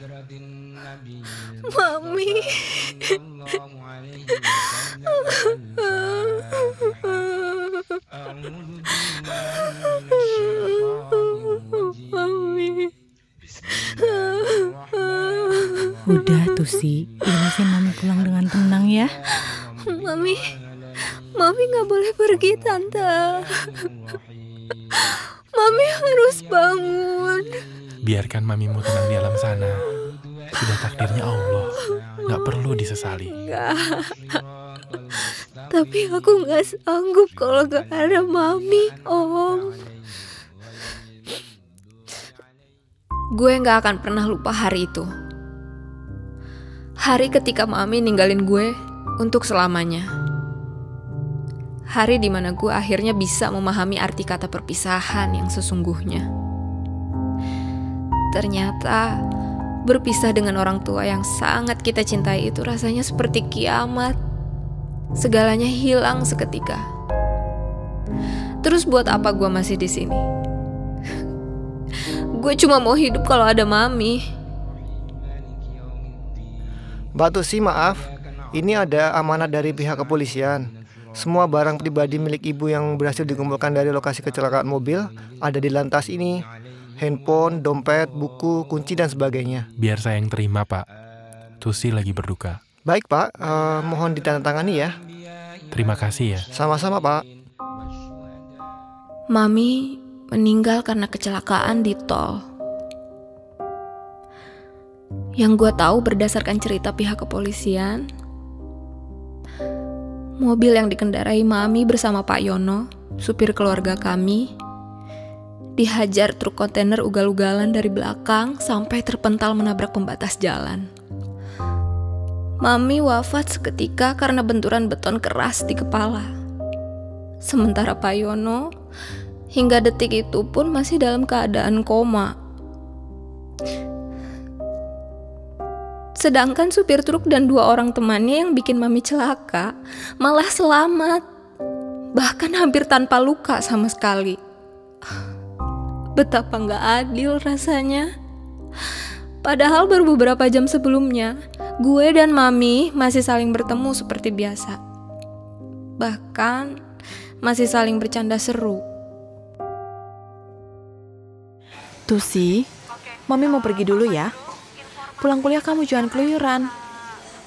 Mami. Mami. Udah tuh sih, ikhlasin mami pulang dengan tenang ya. Mami. Mami nggak boleh pergi, Tante. Mami harus bangun. Biarkan mamimu tenang di alam sana. Sudah takdirnya Allah. Nggak perlu disesali. Tapi aku nggak sanggup kalau gak ada Mami, Om. Gue nggak akan pernah lupa hari itu. Hari ketika Mami ninggalin gue untuk selamanya. Hari di mana gue akhirnya bisa memahami arti kata perpisahan yang sesungguhnya. Ternyata berpisah dengan orang tua yang sangat kita cintai itu rasanya seperti kiamat. Segalanya hilang seketika. Terus buat apa gue masih di sini? gue cuma mau hidup kalau ada mami. Mbak Tusi maaf, ini ada amanat dari pihak kepolisian. Semua barang pribadi milik ibu yang berhasil dikumpulkan dari lokasi kecelakaan mobil ada di lantas ini. Handphone, dompet, buku, kunci, dan sebagainya. Biar saya yang terima, Pak. Tusi lagi berduka. Baik Pak, eh, mohon ditandatangani ya. Terima kasih ya. Sama-sama Pak. Mami meninggal karena kecelakaan di tol. Yang gue tahu berdasarkan cerita pihak kepolisian, mobil yang dikendarai Mami bersama Pak Yono, supir keluarga kami, dihajar truk kontainer ugal-ugalan dari belakang sampai terpental menabrak pembatas jalan. Mami wafat seketika karena benturan beton keras di kepala. Sementara Pak Yono hingga detik itu pun masih dalam keadaan koma. Sedangkan supir truk dan dua orang temannya yang bikin Mami celaka malah selamat. Bahkan hampir tanpa luka sama sekali. Betapa nggak adil rasanya. Padahal baru beberapa jam sebelumnya, gue dan Mami masih saling bertemu seperti biasa. Bahkan masih saling bercanda seru. Tusi, mami mau pergi dulu ya. Pulang kuliah kamu jangan keluyuran.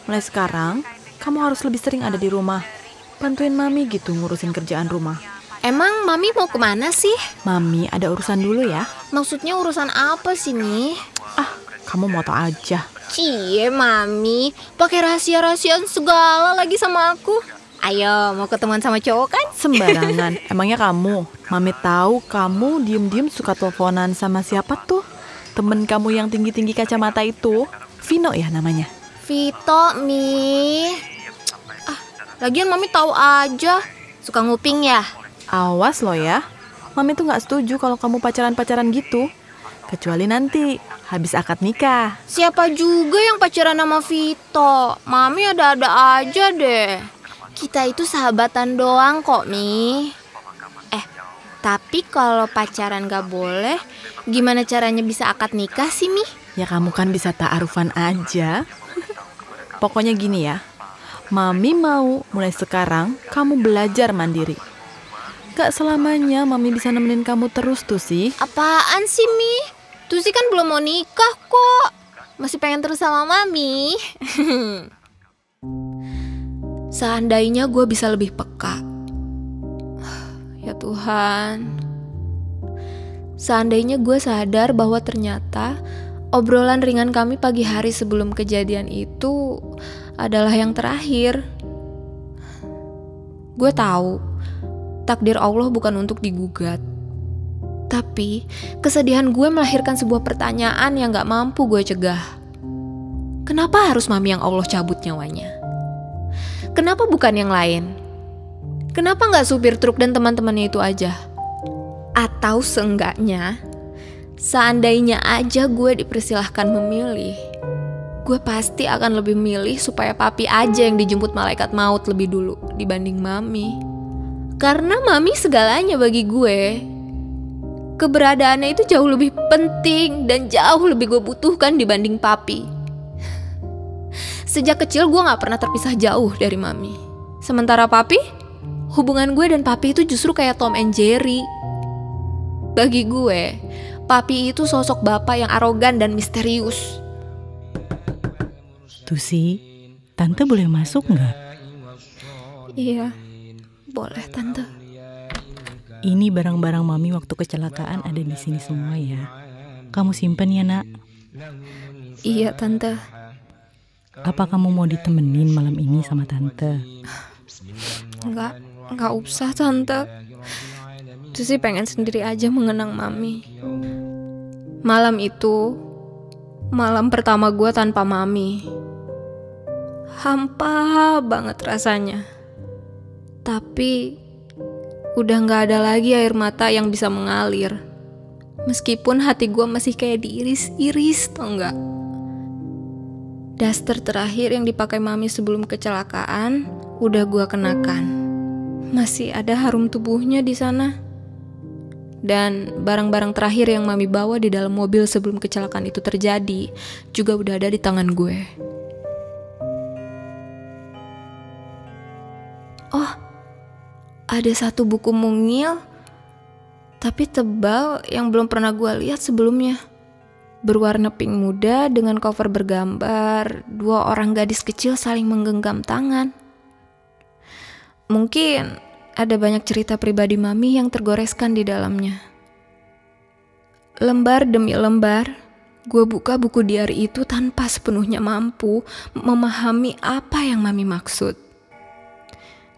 Mulai sekarang, kamu harus lebih sering ada di rumah. Bantuin mami gitu ngurusin kerjaan rumah. Emang Mami mau ke mana sih? Mami ada urusan dulu ya. Maksudnya urusan apa sih, Mi? Ah, kamu mau tau aja. Cie, Mami. Pakai rahasia-rahasiaan segala lagi sama aku. Ayo, mau ketemuan sama cowok kan? Sembarangan. Emangnya kamu? Mami tahu kamu diem-diem suka teleponan sama siapa tuh? Temen kamu yang tinggi-tinggi kacamata itu. Vino ya namanya. Vito, Mi. Ah, lagian Mami tahu aja. Suka nguping ya? Awas lo ya. Mami tuh nggak setuju kalau kamu pacaran-pacaran gitu. Kecuali nanti habis akad nikah. Siapa juga yang pacaran sama Vito? Mami ada-ada aja deh. Kita itu sahabatan doang kok, Mi. Eh, tapi kalau pacaran gak boleh, gimana caranya bisa akad nikah sih, Mi? Ya kamu kan bisa ta'arufan aja. Pokoknya gini ya. Mami mau mulai sekarang kamu belajar mandiri. Gak selamanya Mami bisa nemenin kamu terus tuh sih. Apaan sih, Mi? Tuh sih kan belum mau nikah kok. Masih pengen terus sama Mami. Seandainya gue bisa lebih peka. Ya Tuhan. Seandainya gue sadar bahwa ternyata obrolan ringan kami pagi hari sebelum kejadian itu adalah yang terakhir. Gue tahu takdir Allah bukan untuk digugat. Tapi kesedihan gue melahirkan sebuah pertanyaan yang gak mampu gue cegah. Kenapa harus mami yang Allah cabut nyawanya? Kenapa bukan yang lain? Kenapa nggak supir truk dan teman-temannya itu aja? Atau seenggaknya, seandainya aja gue dipersilahkan memilih, gue pasti akan lebih milih supaya papi aja yang dijemput malaikat maut lebih dulu dibanding mami. Karena mami segalanya bagi gue. Keberadaannya itu jauh lebih penting dan jauh lebih gue butuhkan dibanding papi. Sejak kecil gue gak pernah terpisah jauh dari mami. Sementara papi, hubungan gue dan papi itu justru kayak Tom and Jerry. Bagi gue, papi itu sosok bapak yang arogan dan misterius. Tuh sih, tante boleh masuk nggak? Iya, boleh tante. Ini barang-barang mami waktu kecelakaan ada di sini semua ya. Kamu simpen ya nak. Iya tante. Apa kamu mau ditemenin malam ini sama tante? Enggak, enggak usah tante. Susi pengen sendiri aja mengenang mami. Malam itu, malam pertama gue tanpa mami. Hampa banget rasanya. Tapi udah nggak ada lagi air mata yang bisa mengalir. Meskipun hati gue masih kayak diiris-iris, tau nggak? Daster terakhir yang dipakai mami sebelum kecelakaan udah gue kenakan. Masih ada harum tubuhnya di sana. Dan barang-barang terakhir yang mami bawa di dalam mobil sebelum kecelakaan itu terjadi juga udah ada di tangan gue. Ada satu buku mungil, tapi tebal yang belum pernah gue lihat sebelumnya. Berwarna pink muda dengan cover bergambar dua orang gadis kecil saling menggenggam tangan. Mungkin ada banyak cerita pribadi mami yang tergoreskan di dalamnya. Lembar demi lembar, gue buka buku diari itu tanpa sepenuhnya mampu memahami apa yang mami maksud.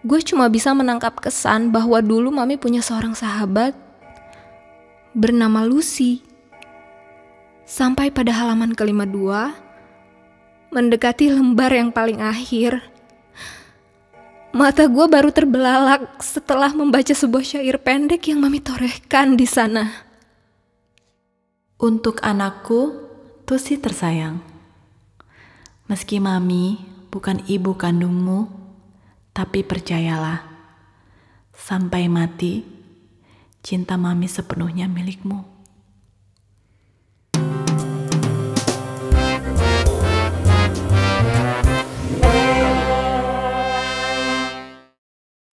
Gue cuma bisa menangkap kesan bahwa dulu mami punya seorang sahabat bernama Lucy. Sampai pada halaman kelima dua, mendekati lembar yang paling akhir, mata gue baru terbelalak setelah membaca sebuah syair pendek yang mami torehkan di sana. Untuk anakku, Tusi tersayang. Meski mami bukan ibu kandungmu, tapi percayalah, sampai mati, cinta mami sepenuhnya milikmu.